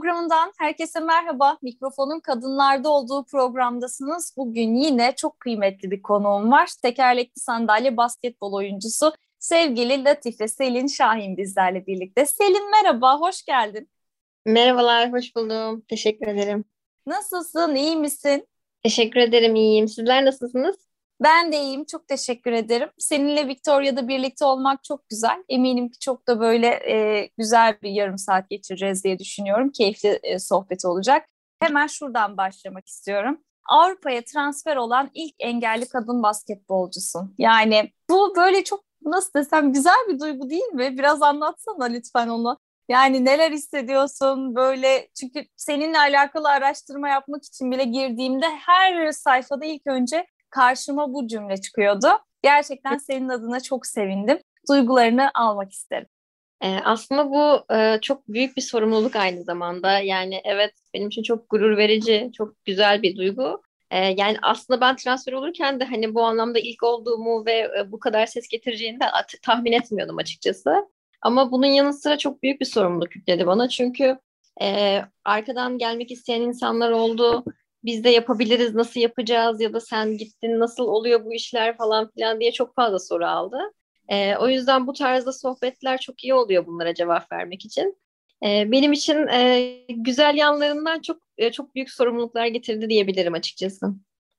programından herkese merhaba. Mikrofonun kadınlarda olduğu programdasınız. Bugün yine çok kıymetli bir konuğum var. Tekerlekli sandalye basketbol oyuncusu sevgili Latife Selin Şahin bizlerle birlikte. Selin merhaba, hoş geldin. Merhabalar, hoş buldum. Teşekkür ederim. Nasılsın, iyi misin? Teşekkür ederim, iyiyim. Sizler nasılsınız? Ben de iyiyim, çok teşekkür ederim. Seninle Victoria'da birlikte olmak çok güzel. Eminim ki çok da böyle e, güzel bir yarım saat geçireceğiz diye düşünüyorum. Keyifli e, sohbet olacak. Hemen şuradan başlamak istiyorum. Avrupa'ya transfer olan ilk engelli kadın basketbolcusun. Yani bu böyle çok nasıl desem güzel bir duygu değil mi? Biraz anlatsana lütfen onu. Yani neler hissediyorsun böyle çünkü seninle alakalı araştırma yapmak için bile girdiğimde her sayfada ilk önce karşıma bu cümle çıkıyordu. Gerçekten senin adına çok sevindim. Duygularını almak isterim. Ee, aslında bu e, çok büyük bir sorumluluk aynı zamanda. Yani evet benim için çok gurur verici, çok güzel bir duygu. Ee, yani aslında ben transfer olurken de hani bu anlamda ilk olduğumu ve e, bu kadar ses getireceğini de tahmin etmiyordum açıkçası. Ama bunun yanı sıra çok büyük bir sorumluluk yükledi bana. Çünkü e, arkadan gelmek isteyen insanlar oldu biz de yapabiliriz, nasıl yapacağız ya da sen gittin, nasıl oluyor bu işler falan filan diye çok fazla soru aldı. E, o yüzden bu tarzda sohbetler çok iyi oluyor bunlara cevap vermek için. E, benim için e, güzel yanlarından çok e, çok büyük sorumluluklar getirdi diyebilirim açıkçası.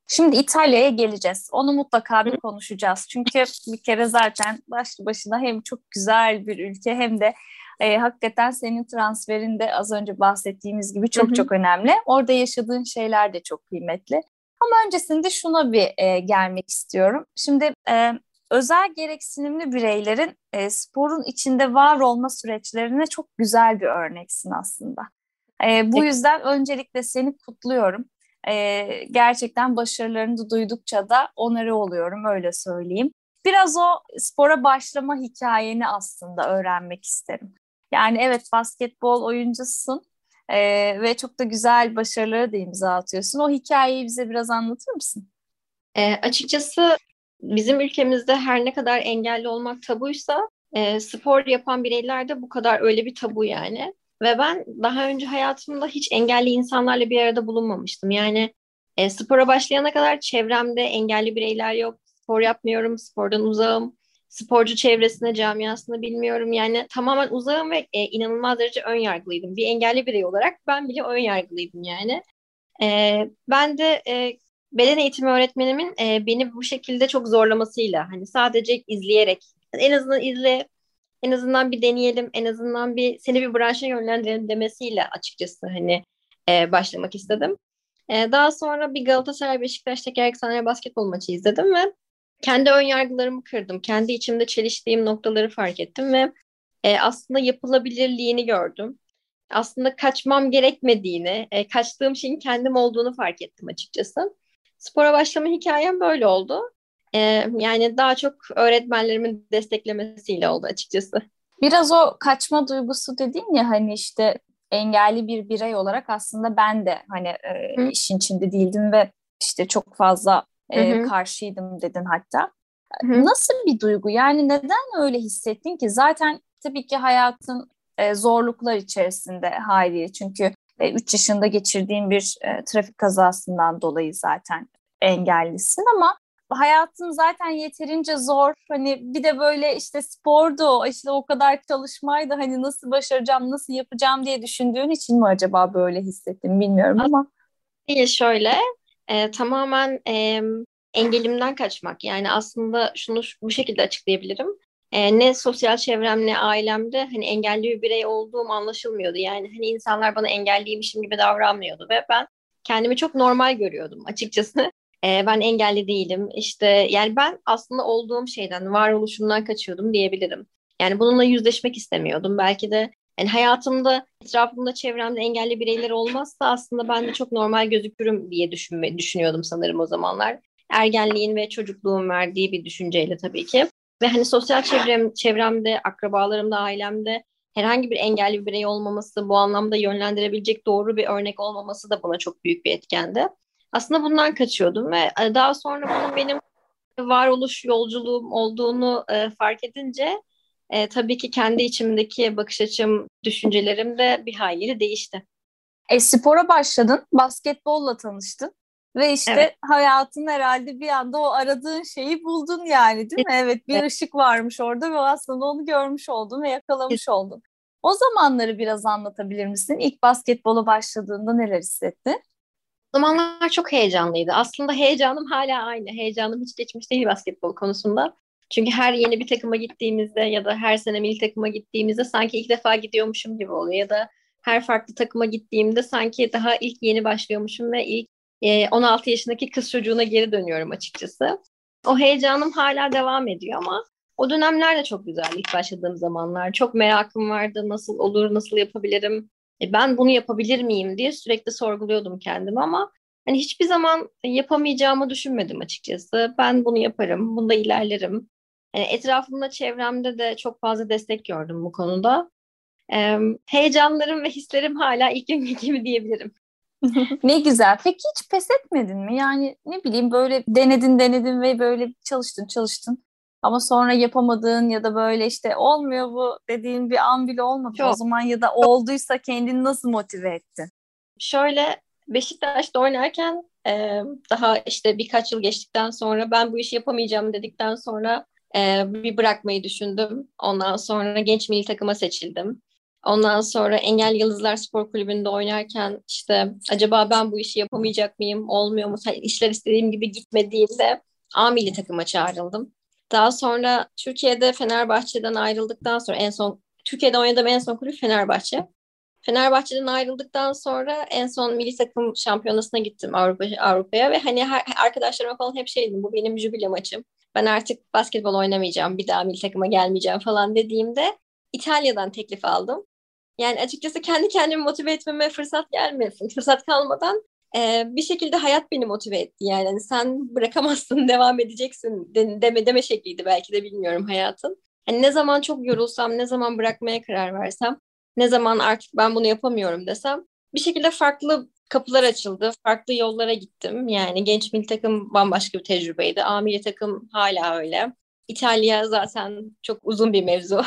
Şimdi İtalya'ya geleceğiz. Onu mutlaka bir konuşacağız. Çünkü bir kere zaten başlı başına hem çok güzel bir ülke hem de e, hakikaten senin transferinde az önce bahsettiğimiz gibi çok Hı-hı. çok önemli. Orada yaşadığın şeyler de çok kıymetli. Ama öncesinde şuna bir e, gelmek istiyorum. Şimdi e, özel gereksinimli bireylerin e, sporun içinde var olma süreçlerine çok güzel bir örneksin aslında. E, bu yüzden öncelikle seni kutluyorum. E, gerçekten başarılarını duydukça da onarı oluyorum öyle söyleyeyim. Biraz o spora başlama hikayeni aslında öğrenmek isterim. Yani evet basketbol oyuncusun e, ve çok da güzel başarıları da imza atıyorsun. O hikayeyi bize biraz anlatır mısın? E, açıkçası bizim ülkemizde her ne kadar engelli olmak tabuysa e, spor yapan bireylerde bu kadar öyle bir tabu yani. Ve ben daha önce hayatımda hiç engelli insanlarla bir arada bulunmamıştım. Yani e, spora başlayana kadar çevremde engelli bireyler yok. Spor yapmıyorum, spordan uzağım sporcu çevresine, camiasını bilmiyorum. Yani tamamen uzağım ve e, inanılmaz derece ön yargılıydım. Bir engelli birey olarak ben bile ön yargılıydım yani. E, ben de e, beden eğitimi öğretmenimin e, beni bu şekilde çok zorlamasıyla hani sadece izleyerek en azından izle en azından bir deneyelim en azından bir seni bir branşa yönlendirelim demesiyle açıkçası hani e, başlamak istedim. E, daha sonra bir Galatasaray Beşiktaş tekerlek sanayi basketbol maçı izledim ve kendi ön yargılarımı kırdım. Kendi içimde çeliştiğim noktaları fark ettim ve e, aslında yapılabilirliğini gördüm. Aslında kaçmam gerekmediğini, e, kaçtığım şeyin kendim olduğunu fark ettim açıkçası. Spora başlama hikayem böyle oldu. E, yani daha çok öğretmenlerimin desteklemesiyle oldu açıkçası. Biraz o kaçma duygusu dedin ya hani işte engelli bir birey olarak aslında ben de hani e, işin içinde değildim ve işte çok fazla e, karşıydım dedin hatta. Hı-hı. Nasıl bir duygu? Yani neden öyle hissettin ki? Zaten tabii ki hayatın e, zorluklar içerisinde haliyle. Çünkü 3 e, yaşında geçirdiğin bir e, trafik kazasından dolayı zaten engellisin ama hayatın zaten yeterince zor. Hani bir de böyle işte spordu, işte o kadar çalışmaydı. Hani nasıl başaracağım, nasıl yapacağım diye düşündüğün için mi acaba böyle hissettin bilmiyorum ama. Değil şöyle e, tamamen e, engelimden kaçmak. Yani aslında şunu bu şekilde açıklayabilirim. E, ne sosyal çevrem ne ailemde hani engelli bir birey olduğum anlaşılmıyordu. Yani hani insanlar bana engelliymişim gibi davranmıyordu ve ben kendimi çok normal görüyordum açıkçası. E, ben engelli değilim. İşte yani ben aslında olduğum şeyden, varoluşumdan kaçıyordum diyebilirim. Yani bununla yüzleşmek istemiyordum. Belki de yani hayatımda, etrafımda, çevremde engelli bireyler olmazsa aslında ben de çok normal gözükürüm diye düşünme, düşünüyordum sanırım o zamanlar. Ergenliğin ve çocukluğun verdiği bir düşünceyle tabii ki. Ve hani sosyal çevrem, çevremde, akrabalarımda, ailemde herhangi bir engelli bir birey olmaması, bu anlamda yönlendirebilecek doğru bir örnek olmaması da bana çok büyük bir etkendi. Aslında bundan kaçıyordum ve e, daha sonra bunun benim varoluş yolculuğum olduğunu e, fark edince e, tabii ki kendi içimdeki bakış açım, düşüncelerim de bir hayli değişti. E, spora başladın, basketbolla tanıştın. Ve işte evet. hayatın herhalde bir anda o aradığın şeyi buldun yani değil mi? Evet bir ışık varmış orada ve aslında onu görmüş oldun ve yakalamış oldun. O zamanları biraz anlatabilir misin? İlk basketbola başladığında neler hissettin? O zamanlar çok heyecanlıydı. Aslında heyecanım hala aynı. Heyecanım hiç geçmiş değil basketbol konusunda. Çünkü her yeni bir takıma gittiğimizde ya da her sene milli takıma gittiğimizde sanki ilk defa gidiyormuşum gibi oluyor. Ya da her farklı takıma gittiğimde sanki daha ilk yeni başlıyormuşum ve ilk 16 e, yaşındaki kız çocuğuna geri dönüyorum açıkçası. O heyecanım hala devam ediyor ama o dönemler de çok güzel ilk başladığım zamanlar. Çok merakım vardı nasıl olur, nasıl yapabilirim, e, ben bunu yapabilir miyim diye sürekli sorguluyordum kendimi ama hani hiçbir zaman yapamayacağımı düşünmedim açıkçası. Ben bunu yaparım, bunda ilerlerim. Yani etrafımda, çevremde de çok fazla destek gördüm bu konuda. Ee, heyecanlarım ve hislerim hala ilk günkü gibi diyebilirim. ne güzel. Peki hiç pes etmedin mi? Yani ne bileyim böyle denedin denedin ve böyle çalıştın çalıştın. Ama sonra yapamadığın ya da böyle işte olmuyor bu dediğin bir an bile olmadı. Çok. O zaman ya da olduysa kendini nasıl motive ettin? Şöyle Beşiktaş'ta oynarken e, daha işte birkaç yıl geçtikten sonra ben bu işi yapamayacağım dedikten sonra e, bir bırakmayı düşündüm. Ondan sonra genç milli takıma seçildim. Ondan sonra Engel Yıldızlar Spor Kulübü'nde oynarken işte acaba ben bu işi yapamayacak mıyım, olmuyor mu, işler istediğim gibi gitmediğinde A milli takıma çağrıldım. Daha sonra Türkiye'de Fenerbahçe'den ayrıldıktan sonra en son Türkiye'de oynadığım en son kulüp Fenerbahçe. Fenerbahçe'den ayrıldıktan sonra en son milli takım şampiyonasına gittim Avrupa Avrupa'ya ve hani her, arkadaşlarıma falan hep şey dedim bu benim jübile maçım. Ben artık basketbol oynamayacağım, bir daha milli takıma gelmeyeceğim falan dediğimde İtalya'dan teklif aldım. Yani açıkçası kendi kendimi motive etmeme fırsat gelmesin. Fırsat kalmadan e, bir şekilde hayat beni motive etti. Yani hani sen bırakamazsın, devam edeceksin de, deme, deme şekliydi belki de bilmiyorum hayatın. Hani ne zaman çok yorulsam, ne zaman bırakmaya karar versem, ne zaman artık ben bunu yapamıyorum desem bir şekilde farklı kapılar açıldı. Farklı yollara gittim. Yani genç milli takım bambaşka bir tecrübeydi. A milli takım hala öyle. İtalya zaten çok uzun bir mevzu.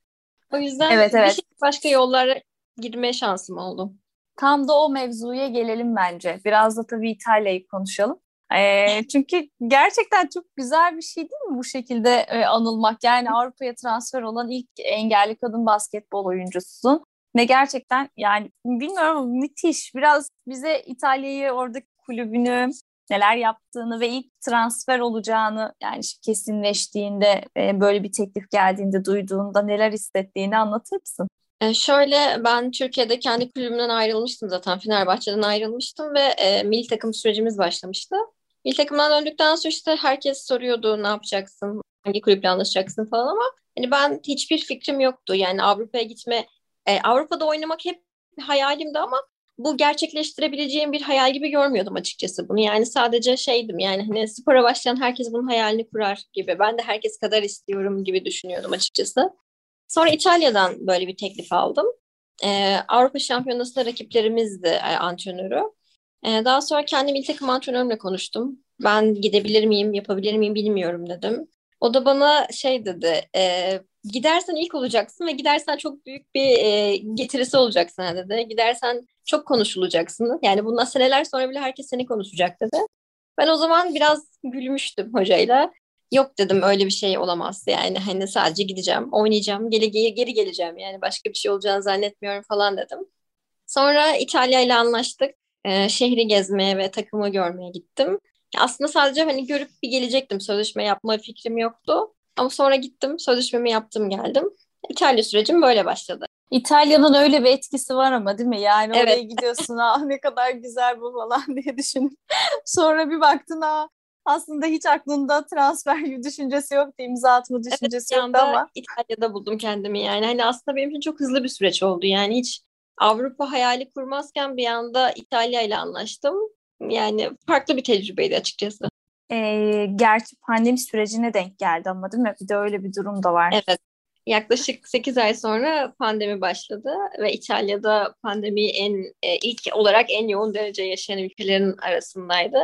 o yüzden evet, evet. bir şey başka yollara girme şansım oldu. Tam da o mevzuya gelelim bence. Biraz da tabii İtalya'yı konuşalım. E, çünkü gerçekten çok güzel bir şey değil mi bu şekilde e, anılmak? Yani Avrupa'ya transfer olan ilk engelli kadın basketbol oyuncususun. Ve gerçekten yani bilmiyorum ama müthiş. Biraz bize İtalya'yı oradaki kulübünü neler yaptığını ve ilk transfer olacağını yani kesinleştiğinde e, böyle bir teklif geldiğinde duyduğunda neler hissettiğini anlatır mısın? E, şöyle ben Türkiye'de kendi kulübümden ayrılmıştım zaten Fenerbahçe'den ayrılmıştım ve e, milli takım sürecimiz başlamıştı. Milli takımdan döndükten sonra işte herkes soruyordu ne yapacaksın, hangi kulüple anlaşacaksın falan ama hani ben hiçbir fikrim yoktu. Yani Avrupa'ya gitme, e, Avrupa'da oynamak hep hayalimdi ama bu gerçekleştirebileceğim bir hayal gibi görmüyordum açıkçası bunu. Yani sadece şeydim yani hani spora başlayan herkes bunun hayalini kurar gibi. Ben de herkes kadar istiyorum gibi düşünüyordum açıkçası. Sonra İtalya'dan böyle bir teklif aldım. Ee, Avrupa Şampiyonası'nda rakiplerimizdi e, antrenörü. Ee, daha sonra kendi milli takım antrenörümle konuştum. Ben gidebilir miyim, yapabilir miyim bilmiyorum dedim. O da bana şey dedi, e, gidersen ilk olacaksın ve gidersen çok büyük bir e, getirisi olacak sana dedi. Gidersen çok konuşulacaksın. Yani bundan seneler sonra bile herkes seni konuşacak dedi. Ben o zaman biraz gülmüştüm hocayla. Yok dedim öyle bir şey olamaz yani hani sadece gideceğim, oynayacağım, geri, geri, geri geleceğim yani başka bir şey olacağını zannetmiyorum falan dedim. Sonra İtalya ile anlaştık. Ee, şehri gezmeye ve takımı görmeye gittim. Aslında sadece hani görüp bir gelecektim. Sözleşme yapma fikrim yoktu. Ama sonra gittim, sözleşmemi yaptım geldim. İtalya sürecim böyle başladı. İtalya'nın öyle bir etkisi var ama değil mi? Yani evet. oraya gidiyorsun ah ne kadar güzel bu falan diye düşünüp sonra bir baktın ah aslında hiç aklında transfer düşüncesi yoktu, imza atma düşüncesi evet, yoktu ama. İtalya'da buldum kendimi yani. Hani aslında benim için çok hızlı bir süreç oldu. Yani hiç Avrupa hayali kurmazken bir anda İtalya ile anlaştım. Yani farklı bir tecrübeydi açıkçası. Ee, gerçi pandemi sürecine denk geldi ama değil mi? Bir de öyle bir durum da var. Evet. Yaklaşık 8 ay sonra pandemi başladı ve İtalya'da pandemi en e, ilk olarak en yoğun derece yaşayan ülkelerin arasındaydı.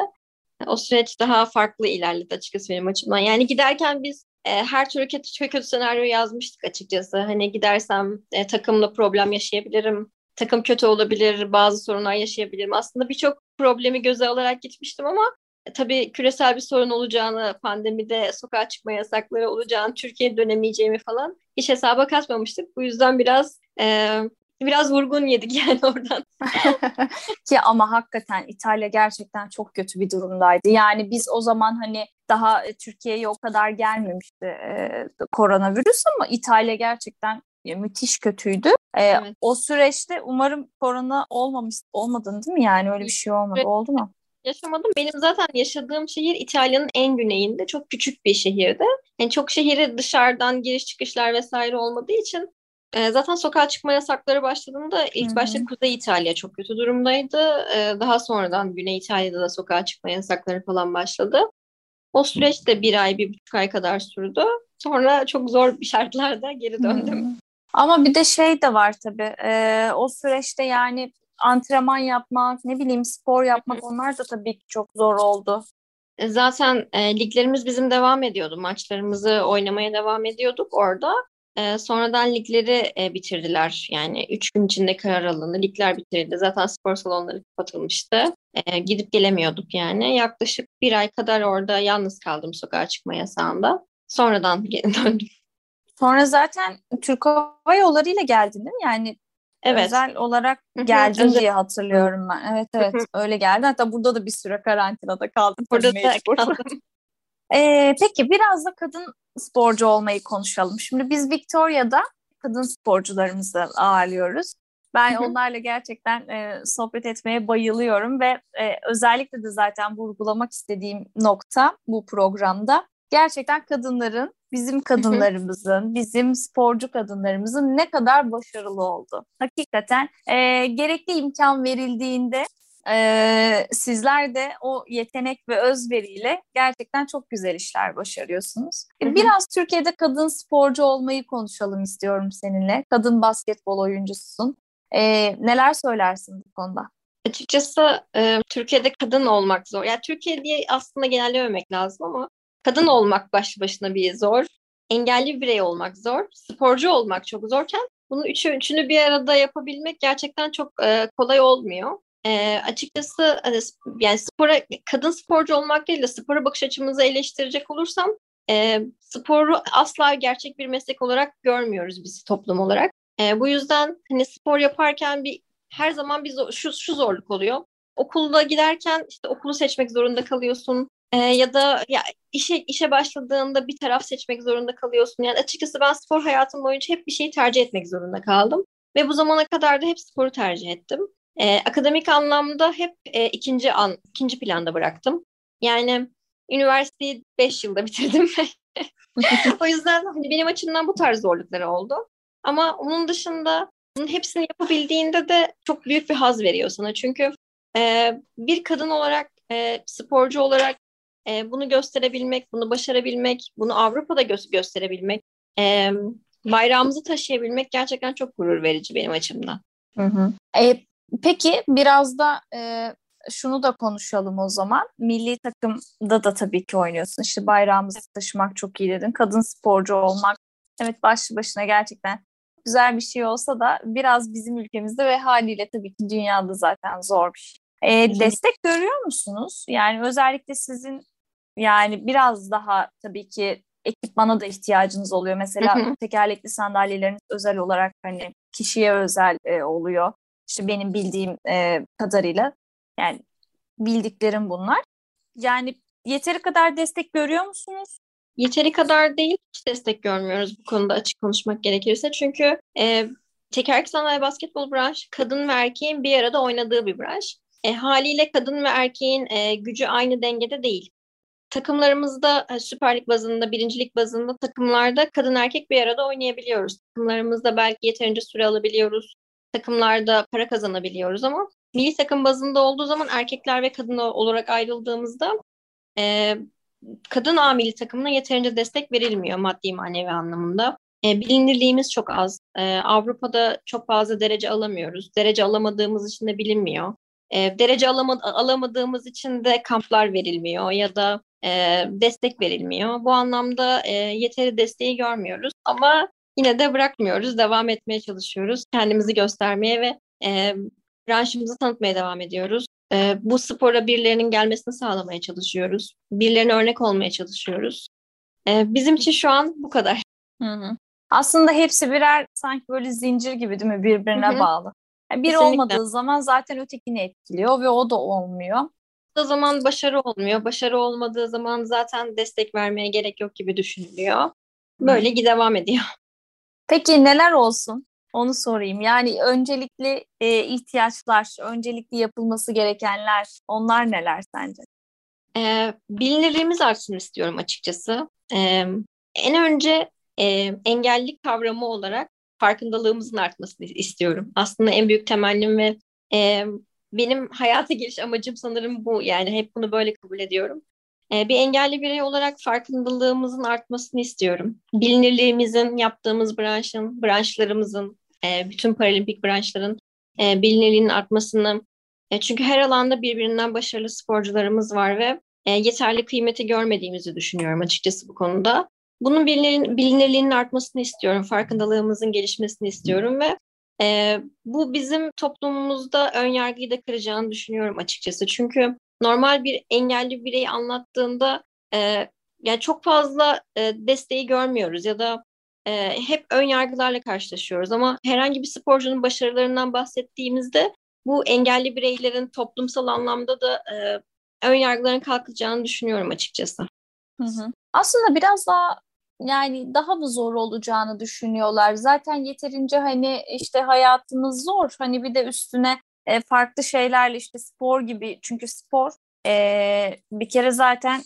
O süreç daha farklı ilerledi açıkçası benim açımdan. Yani giderken biz e, her türlü kötü, kötü senaryo yazmıştık açıkçası. Hani gidersem e, takımla problem yaşayabilirim. takım kötü olabilir, bazı sorunlar yaşayabilirim. Aslında birçok problemi göze alarak gitmiştim ama e, tabii küresel bir sorun olacağını, pandemide sokağa çıkma yasakları olacağını, Türkiye'ye dönemeyeceğimi falan hiç hesaba katmamıştık. Bu yüzden biraz e, biraz vurgun yedik yani oradan. Ki ama hakikaten İtalya gerçekten çok kötü bir durumdaydı. Yani biz o zaman hani daha e, Türkiye'ye o kadar gelmemişti e, koronavirüs ama İtalya gerçekten müthiş kötüydü. E, evet. O süreçte umarım korona olmamış olmadın değil mi? Yani öyle bir şey olmadı. Oldu mu? Yaşamadım. Benim zaten yaşadığım şehir İtalya'nın en güneyinde. Çok küçük bir şehirde. Yani çok şehire dışarıdan giriş çıkışlar vesaire olmadığı için e, zaten sokağa çıkma yasakları başladığında ilk Hı-hı. başta Kuzey İtalya çok kötü durumdaydı. E, daha sonradan Güney İtalya'da da sokağa çıkma yasakları falan başladı. O süreç de bir ay, bir buçuk ay kadar sürdü. Sonra çok zor bir şartlarda geri döndüm. Hı-hı. Ama bir de şey de var tabii. E, o süreçte yani antrenman yapmak, ne bileyim spor yapmak onlar da tabii ki çok zor oldu. E, zaten e, liglerimiz bizim devam ediyordu. Maçlarımızı oynamaya devam ediyorduk orada. E, sonradan ligleri e, bitirdiler. Yani üç gün içinde karar alındı. Ligler bitirildi. Zaten spor salonları kapatılmıştı. E, gidip gelemiyorduk yani. Yaklaşık bir ay kadar orada yalnız kaldım sokağa çıkma yasağında. Sonradan geri döndüm. Sonra zaten Türk Hava Yolları ile geldin değil mi? Yani Evet. Özel olarak geldin Özel. diye hatırlıyorum ben. Evet evet öyle geldi. Hatta burada da bir süre karantinada kaldım. Burada da kaldım. Ee, peki biraz da kadın sporcu olmayı konuşalım. Şimdi biz Victoria'da kadın sporcularımızı ağırlıyoruz. Ben onlarla gerçekten e, sohbet etmeye bayılıyorum ve e, özellikle de zaten vurgulamak istediğim nokta bu programda gerçekten kadınların bizim kadınlarımızın, bizim sporcu kadınlarımızın ne kadar başarılı oldu. Hakikaten e, gerekli imkan verildiğinde e, sizler de o yetenek ve özveriyle gerçekten çok güzel işler başarıyorsunuz. Biraz Türkiye'de kadın sporcu olmayı konuşalım istiyorum seninle. Kadın basketbol oyuncususun. E, neler söylersin bu konuda? Açıkçası e, Türkiye'de kadın olmak zor. Yani Türkiye diye aslında genellememek lazım ama kadın olmak başlı başına bir zor. Engelli bir birey olmak zor. Sporcu olmak çok zorken bunu üçü, üçünü bir arada yapabilmek gerçekten çok e, kolay olmuyor. E, açıkçası hani, yani spora kadın sporcu olmak değil de spora bakış açımızı eleştirecek olursam e, sporu asla gerçek bir meslek olarak görmüyoruz biz toplum olarak. E, bu yüzden hani spor yaparken bir her zaman bir zor, şu, şu zorluk oluyor. Okulda giderken işte okulu seçmek zorunda kalıyorsun. E, ya da ya işe işe başladığında bir taraf seçmek zorunda kalıyorsun. Yani açıkçası ben spor hayatım boyunca hep bir şeyi tercih etmek zorunda kaldım. Ve bu zamana kadar da hep sporu tercih ettim. E, akademik anlamda hep e, ikinci an ikinci planda bıraktım. Yani üniversiteyi 5 yılda bitirdim. o yüzden hani benim açımdan bu tarz zorlukları oldu. Ama onun dışında bunun hepsini yapabildiğinde de çok büyük bir haz veriyor sana. Çünkü e, bir kadın olarak, e, sporcu olarak e, bunu gösterebilmek, bunu başarabilmek, bunu Avrupa'da gö- gösterebilmek, e, bayrağımızı taşıyabilmek gerçekten çok gurur verici benim açımdan. Hı hı. E, peki biraz da e, şunu da konuşalım o zaman. Milli takımda da tabii ki oynuyorsun. İşte bayrağımızı taşımak çok iyi dedin. Kadın sporcu olmak evet başlı başına gerçekten güzel bir şey olsa da biraz bizim ülkemizde ve haliyle tabii ki dünyada zaten zor bir şey. E, destek görüyor musunuz? Yani özellikle sizin yani biraz daha tabii ki ekipmana da ihtiyacınız oluyor. Mesela tekerlekli sandalyeleriniz özel olarak hani kişiye özel e, oluyor. İşte benim bildiğim e, kadarıyla yani bildiklerim bunlar. Yani yeteri kadar destek görüyor musunuz? Yeteri kadar değil, hiç destek görmüyoruz bu konuda açık konuşmak gerekirse. Çünkü e, tekerlekli sandalye basketbol branşı kadın ve erkeğin bir arada oynadığı bir branş. E, haliyle kadın ve erkeğin e, gücü aynı dengede değil takımlarımızda Süper Lig bazında, birincilik bazında takımlarda kadın erkek bir arada oynayabiliyoruz. Takımlarımızda belki yeterince süre alabiliyoruz. Takımlarda para kazanabiliyoruz ama milli takım bazında olduğu zaman erkekler ve kadın olarak ayrıldığımızda e, kadın A milli takımına yeterince destek verilmiyor maddi manevi anlamında. E, bilinirliğimiz çok az. E, Avrupa'da çok fazla derece alamıyoruz. Derece alamadığımız için de bilinmiyor. E, derece alama, alamadığımız için de kamplar verilmiyor ya da e, destek verilmiyor. Bu anlamda e, yeteri desteği görmüyoruz ama yine de bırakmıyoruz, devam etmeye çalışıyoruz. Kendimizi göstermeye ve E, branşımızı tanıtmaya devam ediyoruz. E, bu spora birilerinin gelmesini sağlamaya çalışıyoruz. Birilerine örnek olmaya çalışıyoruz. E, bizim için şu an bu kadar. Hı hı. Aslında hepsi birer sanki böyle zincir gibi değil mi birbirine Hı hı. bağlı. Yani Kesinlikle. olmadığı zaman zaten ötekini etkiliyor ve o da olmuyor. O zaman başarı olmuyor. Başarı olmadığı zaman zaten destek vermeye gerek yok gibi düşünülüyor. Böyle ki devam ediyor. Peki neler olsun? Onu sorayım. Yani öncelikli e, ihtiyaçlar, öncelikli yapılması gerekenler, onlar neler sence? Ee, bilinirliğimiz artsın istiyorum açıkçası. Ee, en önce e, engellilik kavramı olarak farkındalığımızın artmasını istiyorum. Aslında en büyük temennim ve e, benim hayata geliş amacım sanırım bu. Yani hep bunu böyle kabul ediyorum. Ee, bir engelli birey olarak farkındalığımızın artmasını istiyorum. Bilinirliğimizin, yaptığımız branşın, branşlarımızın, e, bütün paralimpik branşların e, bilinirliğinin artmasını. E, çünkü her alanda birbirinden başarılı sporcularımız var ve yeterli kıymeti görmediğimizi düşünüyorum açıkçası bu konuda. Bunun bilinir, bilinirliğinin artmasını istiyorum, farkındalığımızın gelişmesini istiyorum ve e, bu bizim toplumumuzda ön yargıyı da kıracağını düşünüyorum açıkçası. Çünkü normal bir engelli bireyi anlattığında e, yani çok fazla e, desteği görmüyoruz ya da e, hep ön yargılarla karşılaşıyoruz. Ama herhangi bir sporcunun başarılarından bahsettiğimizde bu engelli bireylerin toplumsal anlamda da e, ön yargıların kalkacağını düşünüyorum açıkçası. Hı hı. Aslında biraz daha yani daha mı zor olacağını düşünüyorlar. Zaten yeterince hani işte hayatımız zor. Hani bir de üstüne e, farklı şeylerle işte spor gibi çünkü spor e, bir kere zaten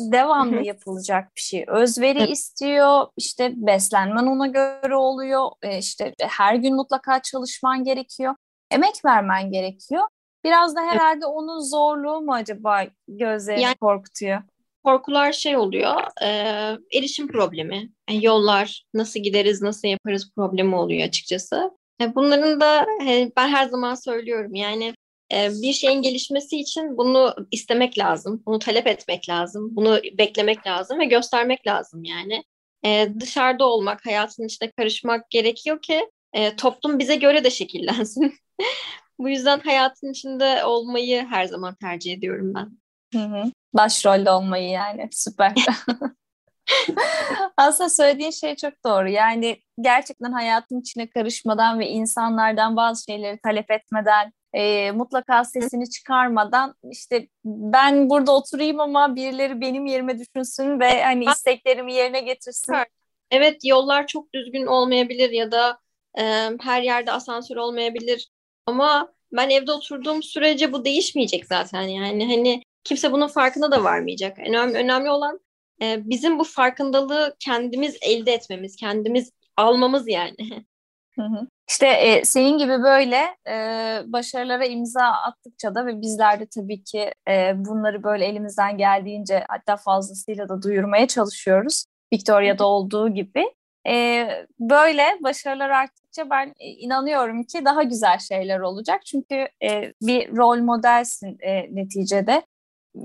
devamlı yapılacak bir şey. Özveri istiyor, işte beslenmen ona göre oluyor, e, işte her gün mutlaka çalışman gerekiyor, emek vermen gerekiyor. Biraz da herhalde onun zorluğu mu acaba gözlerini Yani- korkutuyor? Korkular şey oluyor, e, erişim problemi. Yani yollar, nasıl gideriz, nasıl yaparız problemi oluyor açıkçası. E, bunların da e, ben her zaman söylüyorum yani e, bir şeyin gelişmesi için bunu istemek lazım, bunu talep etmek lazım, bunu beklemek lazım ve göstermek lazım yani. E, dışarıda olmak, hayatın içine karışmak gerekiyor ki e, toplum bize göre de şekillensin. Bu yüzden hayatın içinde olmayı her zaman tercih ediyorum ben. Hı hı. Başrolde olmayı yani süper. Aslında söylediğin şey çok doğru. Yani gerçekten hayatın içine karışmadan ve insanlardan bazı şeyleri talep etmeden, e, mutlaka sesini çıkarmadan işte ben burada oturayım ama birileri benim yerime düşünsün ve hani isteklerimi yerine getirsin. Evet. Evet yollar çok düzgün olmayabilir ya da e, her yerde asansör olmayabilir ama ben evde oturduğum sürece bu değişmeyecek zaten yani hani kimse bunun farkına da varmayacak. Önemli, önemli olan e, bizim bu farkındalığı kendimiz elde etmemiz, kendimiz almamız yani. Hı hı. İşte e, senin gibi böyle e, başarılara imza attıkça da ve bizler de tabii ki e, bunları böyle elimizden geldiğince hatta fazlasıyla da duyurmaya çalışıyoruz. Victoria'da olduğu gibi. E, böyle başarılar arttıkça ben e, inanıyorum ki daha güzel şeyler olacak. Çünkü e, bir rol modelsin e, neticede.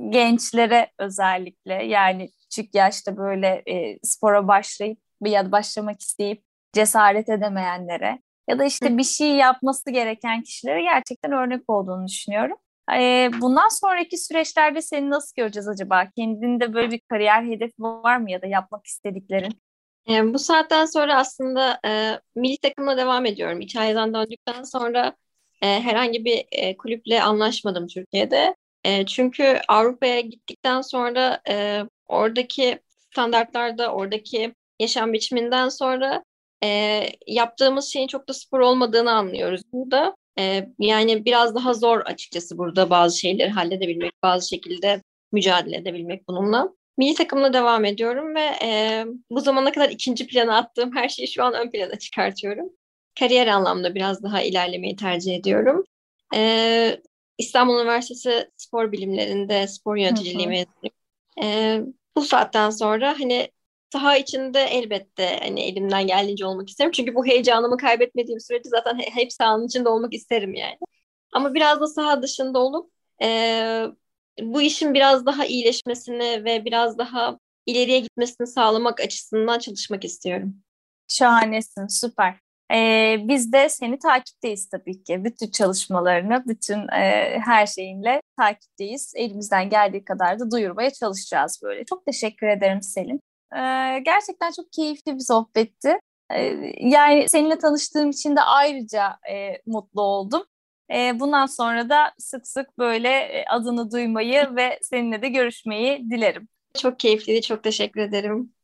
Gençlere özellikle yani küçük yaşta böyle e, spora başlayıp ya da başlamak isteyip cesaret edemeyenlere ya da işte bir şey yapması gereken kişilere gerçekten örnek olduğunu düşünüyorum. Ee, bundan sonraki süreçlerde seni nasıl göreceğiz acaba? Kendinde böyle bir kariyer hedefi var mı ya da yapmak istediklerin? E, bu saatten sonra aslında e, milli takımla devam ediyorum. İtalya'dan döndükten sonra e, herhangi bir e, kulüple anlaşmadım Türkiye'de. E, çünkü Avrupa'ya gittikten sonra e, oradaki standartlarda, oradaki yaşam biçiminden sonra e, yaptığımız şeyin çok da spor olmadığını anlıyoruz burada. E, yani biraz daha zor açıkçası burada bazı şeyleri halledebilmek, bazı şekilde mücadele edebilmek bununla. Milli takımla devam ediyorum ve e, bu zamana kadar ikinci plana attığım her şeyi şu an ön plana çıkartıyorum. Kariyer anlamda biraz daha ilerlemeyi tercih ediyorum. E, İstanbul Üniversitesi Spor Bilimlerinde spor yöneticiliği mezunuyum. E, bu saatten sonra hani saha içinde elbette hani elimden geldiğince olmak isterim. Çünkü bu heyecanımı kaybetmediğim sürece zaten hep sahanın içinde olmak isterim yani. Ama biraz da saha dışında olup e, bu işin biraz daha iyileşmesini ve biraz daha ileriye gitmesini sağlamak açısından çalışmak istiyorum. Şahanesin, süper. E, biz de seni takipteyiz tabii ki. Bütün çalışmalarını, bütün e, her şeyinle takipteyiz. Elimizden geldiği kadar da duyurmaya çalışacağız böyle. Çok teşekkür ederim Selin. E, gerçekten çok keyifli bir sohbetti. E, yani seninle tanıştığım için de ayrıca e, mutlu oldum. E, bundan sonra da sık sık böyle e, adını duymayı ve seninle de görüşmeyi dilerim. Çok keyifliydi, çok teşekkür ederim.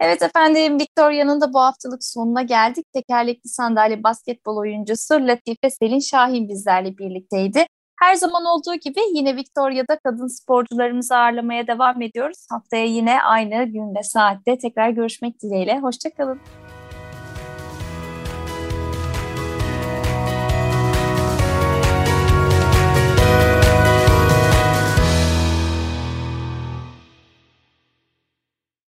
Evet efendim Victoria'nın da bu haftalık sonuna geldik. Tekerlekli sandalye basketbol oyuncusu Latife Selin Şahin bizlerle birlikteydi. Her zaman olduğu gibi yine Victoria'da kadın sporcularımızı ağırlamaya devam ediyoruz. Haftaya yine aynı gün ve saatte tekrar görüşmek dileğiyle. Hoşçakalın.